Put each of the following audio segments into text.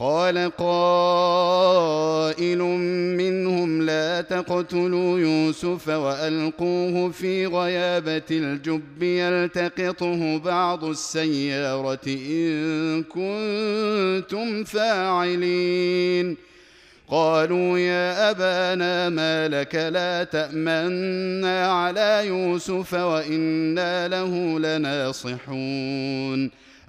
قال قائل منهم لا تقتلوا يوسف وألقوه في غيابة الجب يلتقطه بعض السيارة إن كنتم فاعلين. قالوا يا أبانا ما لك لا تأمنا على يوسف وإنا له لناصحون.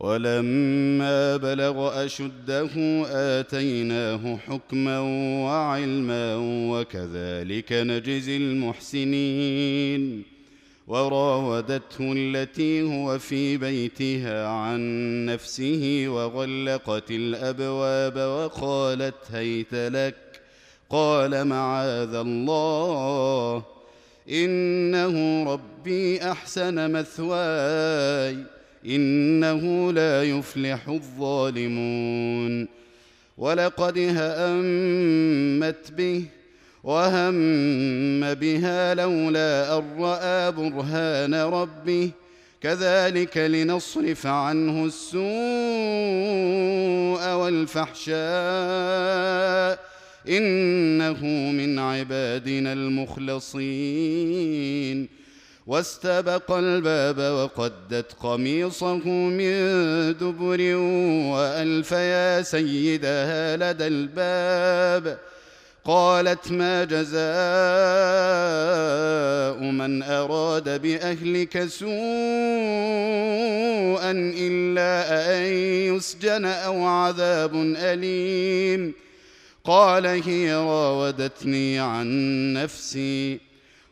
ولما بلغ أشده آتيناه حكما وعلما وكذلك نجزي المحسنين. وراودته التي هو في بيتها عن نفسه وغلقت الأبواب وقالت هيت لك. قال معاذ الله إنه ربي أحسن مثواي. إنه لا يفلح الظالمون. ولقد هامت به وهم بها لولا أن رأى برهان ربه. كذلك لنصرف عنه السوء والفحشاء. إنه من عبادنا المخلصين. واستبق الباب وقدت قميصه من دبر وألف يا سيدها لدى الباب. قالت ما جزاء من أراد بأهلك سوءا إلا أن يسجن أو عذاب أليم. قال هي راودتني عن نفسي.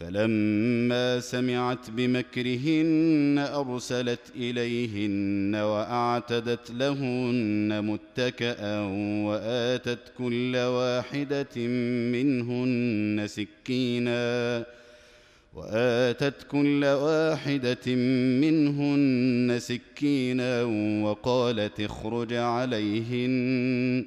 فلما سمعت بمكرهن أرسلت إليهن وأعتدت لهن متكئا وآتت كل واحدة منهن سكينا وآتت كل واحدة منهن سكينا وقالت اخرج عليهن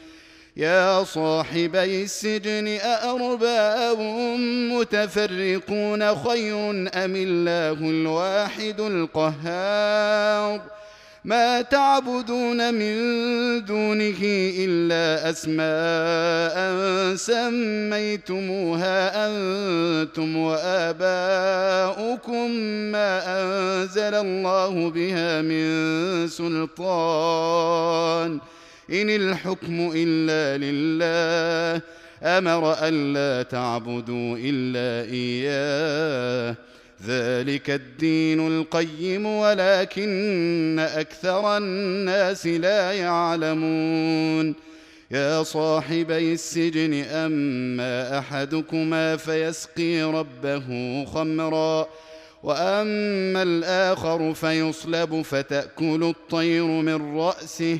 يا صاحبي السجن أأرباب متفرقون خير أم الله الواحد القهار؟ ما تعبدون من دونه إلا أسماء سميتموها أنتم وآباؤكم ما أنزل الله بها من سلطان. إن الحكم إلا لله. أمر الا تعبدوا إلا إياه. ذلك الدين القيم ولكن أكثر الناس لا يعلمون. يا صاحبي السجن أما أحدكما فيسقي ربه خمرا وأما الآخر فيصلب فتأكل الطير من رأسه.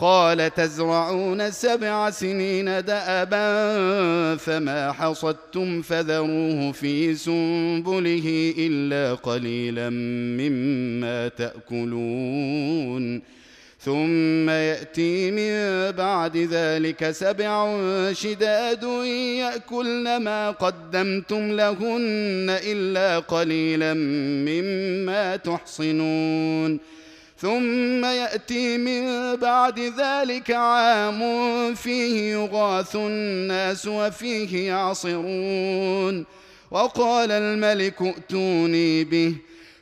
قال تزرعون سبع سنين دأبا فما حصدتم فذروه في سنبله إلا قليلا مما تأكلون. ثم يأتي من بعد ذلك سبع شداد يأكلن ما قدمتم لهن إلا قليلا مما تحصنون. ثم يأتي من بعد ذلك عام فيه يغاث الناس وفيه يعصرون. وقال الملك ائتوني به.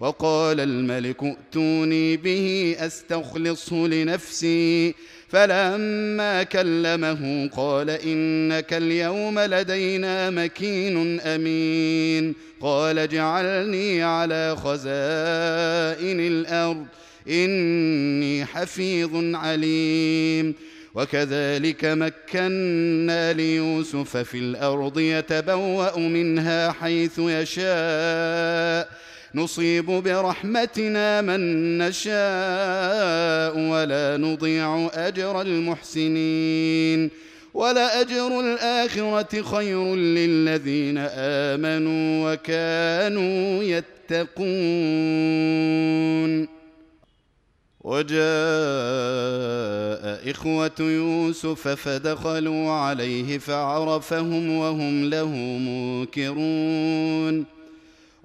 وقال الملك ائتوني به أستخلصه لنفسي. فلما كلمه قال إنك اليوم لدينا مكين أمين. قال اجعلني على خزائن الأرض إني حفيظ عليم. وكذلك مكنا ليوسف في الأرض يتبوأ منها حيث يشاء. نصيب برحمتنا من نشاء ولا نضيع أجر المحسنين ولأجر الآخرة خير للذين آمنوا وكانوا يتقون. وجاء إخوة يوسف فدخلوا عليه فعرفهم وهم له منكرون.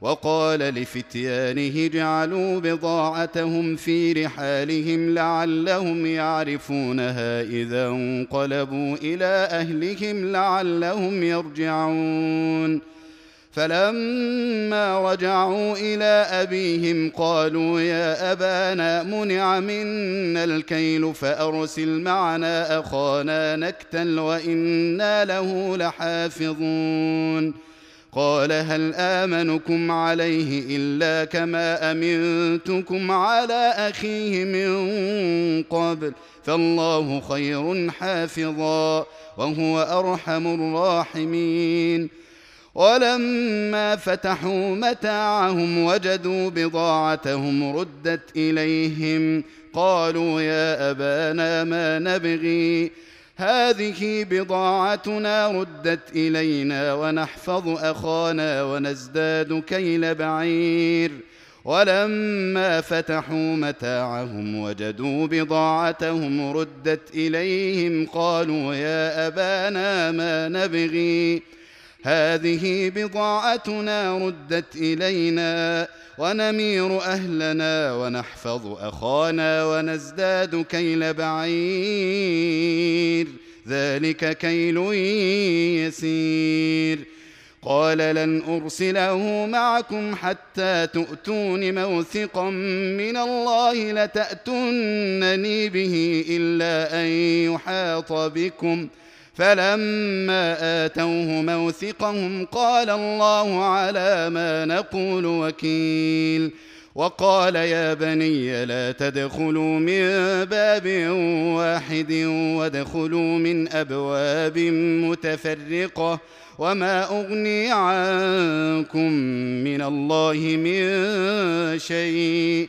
وقال لفتيانه اجعلوا بضاعتهم في رحالهم لعلهم يعرفونها إذا انقلبوا إلى أهلهم لعلهم يرجعون. فلما رجعوا إلى أبيهم قالوا يا أبانا منع منا الكيل فأرسل معنا أخانا نكتل وإنا له لحافظون. قال هل آمنكم عليه إلا كما أمنتكم على أخيه من قبل فالله خير حافظا وهو أرحم الراحمين. ولما فتحوا متاعهم وجدوا بضاعتهم ردت إليهم قالوا يا أبانا ما نبغي هذه بضاعتنا ردت إلينا ونحفظ أخانا ونزداد كيل بعير. ولما فتحوا متاعهم وجدوا بضاعتهم ردت إليهم قالوا يا أبانا ما نبغي. هذه بضاعتنا ردت إلينا ونمير أهلنا ونحفظ أخانا ونزداد كيل بعير. ذلك كيل يسير. قال لن أرسله معكم حتى تؤتون موثقا من الله لتأتونني به إلا أن يحاط بكم ۖ. فلما آتوه موثقهم قال الله على ما نقول وكيل وقال يا بني لا تدخلوا من باب واحد وادخلوا من أبواب متفرقة وما أغني عنكم من الله من شيء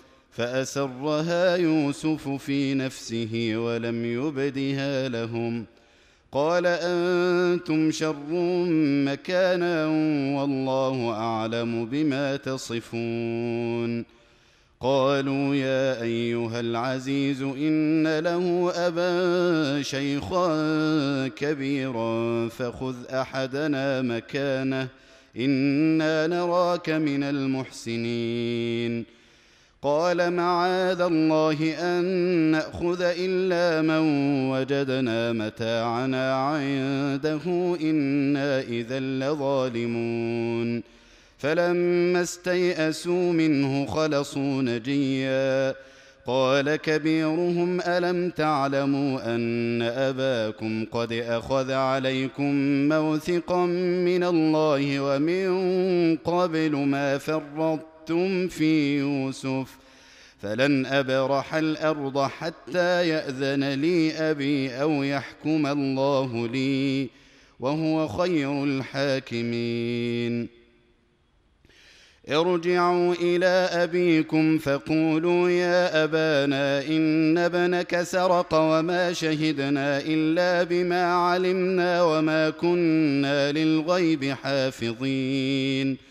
فأسرها يوسف في نفسه ولم يبدها لهم. قال أنتم شر مكانا والله أعلم بما تصفون. قالوا يا أيها العزيز إن له أبا شيخا كبيرا فخذ أحدنا مكانه إنا نراك من المحسنين. قال معاذ الله أن نأخذ إلا من وجدنا متاعنا عنده إنا إذا لظالمون. فلما استيئسوا منه خلصوا نجيا. قال كبيرهم ألم تعلموا أن أباكم قد أخذ عليكم موثقا من الله ومن قبل ما فرطتم أَخَذْتُمْ فِي يُوسُفَ فلن أبرح الأرض حتى يأذن لي أبي أو يحكم الله لي وهو خير الحاكمين. ارجعوا إلى أبيكم فقولوا يا أبانا إن ابنك سرق وما شهدنا إلا بما علمنا وما كنا للغيب حافظين.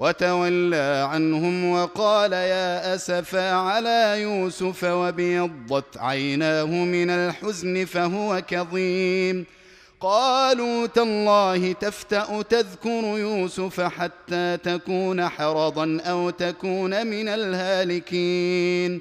وتولى عنهم وقال يا اسفا على يوسف وابيضت عيناه من الحزن فهو كظيم. قالوا تالله تفتأ تذكر يوسف حتى تكون حرضا أو تكون من الهالكين.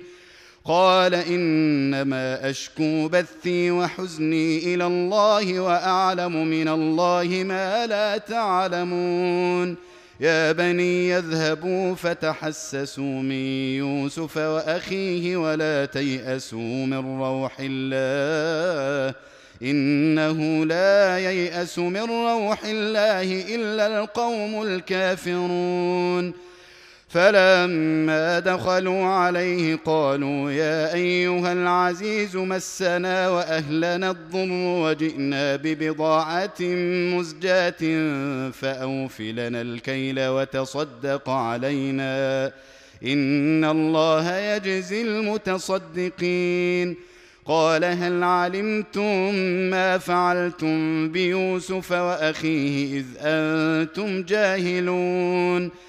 قال إنما أشكو بثي وحزني إلى الله وأعلم من الله ما لا تعلمون. يا بني يذهبوا فتحسسوا من يوسف وأخيه ولا تيأسوا من روح الله إنه لا ييأس من روح الله إلا القوم الكافرون فلما دخلوا عليه قالوا يا أيها العزيز مسنا وأهلنا الضر وجئنا ببضاعة مزجاة فاوف لنا الكيل وتصدق علينا. إن الله يجزي المتصدقين. قال هل علمتم ما فعلتم بيوسف وأخيه إذ أنتم جاهلون؟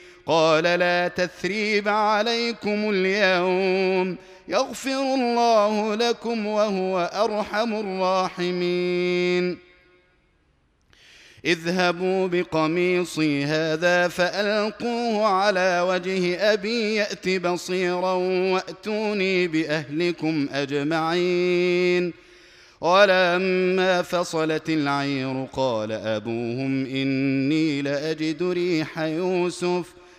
قال لا تثريب عليكم اليوم. يغفر الله لكم وهو أرحم الراحمين. اذهبوا بقميصي هذا فألقوه على وجه أبي يأت بصيرا وأتوني بأهلكم أجمعين. ولما فصلت العير قال أبوهم إني لأجد ريح يوسف.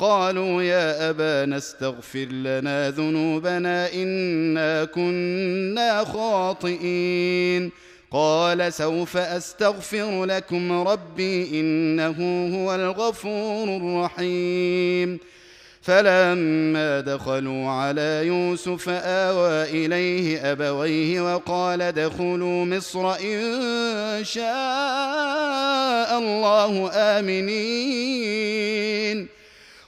قالوا يا أبانا استغفر لنا ذنوبنا إنا كنا خاطئين. قال سوف أستغفر لكم ربي إنه هو الغفور الرحيم. فلما دخلوا على يوسف آوى إليه أبويه وقال ادخلوا مصر إن شاء الله آمنين.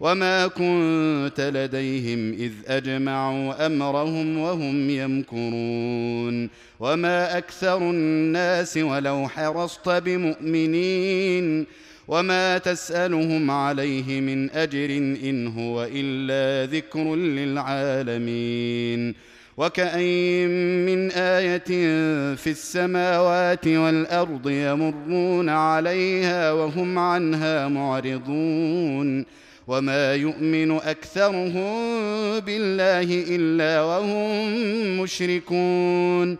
وما كنت لديهم اذ اجمعوا امرهم وهم يمكرون وما أكثر الناس ولو حرصت بمؤمنين وما تسالهم عليه من اجر ان هو الا ذكر للعالمين وكاين من إيه في السماوات والارض يمرون عليها وهم عنها معرضون وما يؤمن اكثرهم بالله الا وهم مشركون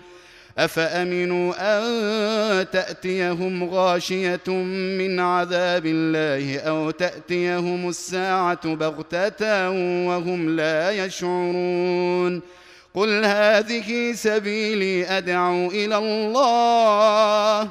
افامنوا ان تاتيهم غاشيه من عذاب الله أو تاتيهم الساعة بغته وهم لا يشعرون قل هذه سبيلي ادعو إلى الله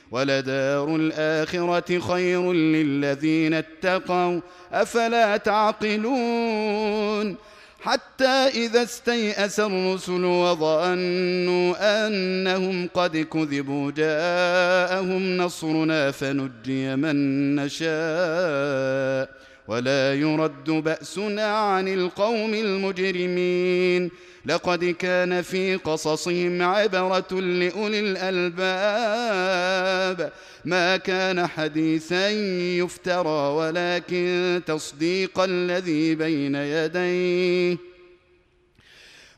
ولدار الاخره خير للذين اتقوا أفلا تعقلون؟ حتى إذا استيأس الرسل وظنوا أنهم قد كذبوا جاءهم نصرنا فنجي من نشاء. ولا يرد بأسنا عن القوم المجرمين. لقد كان في قصصهم عبرة لأولي الألباب. ما كان حديثا يفترى ولكن تصديق الذي بين يديه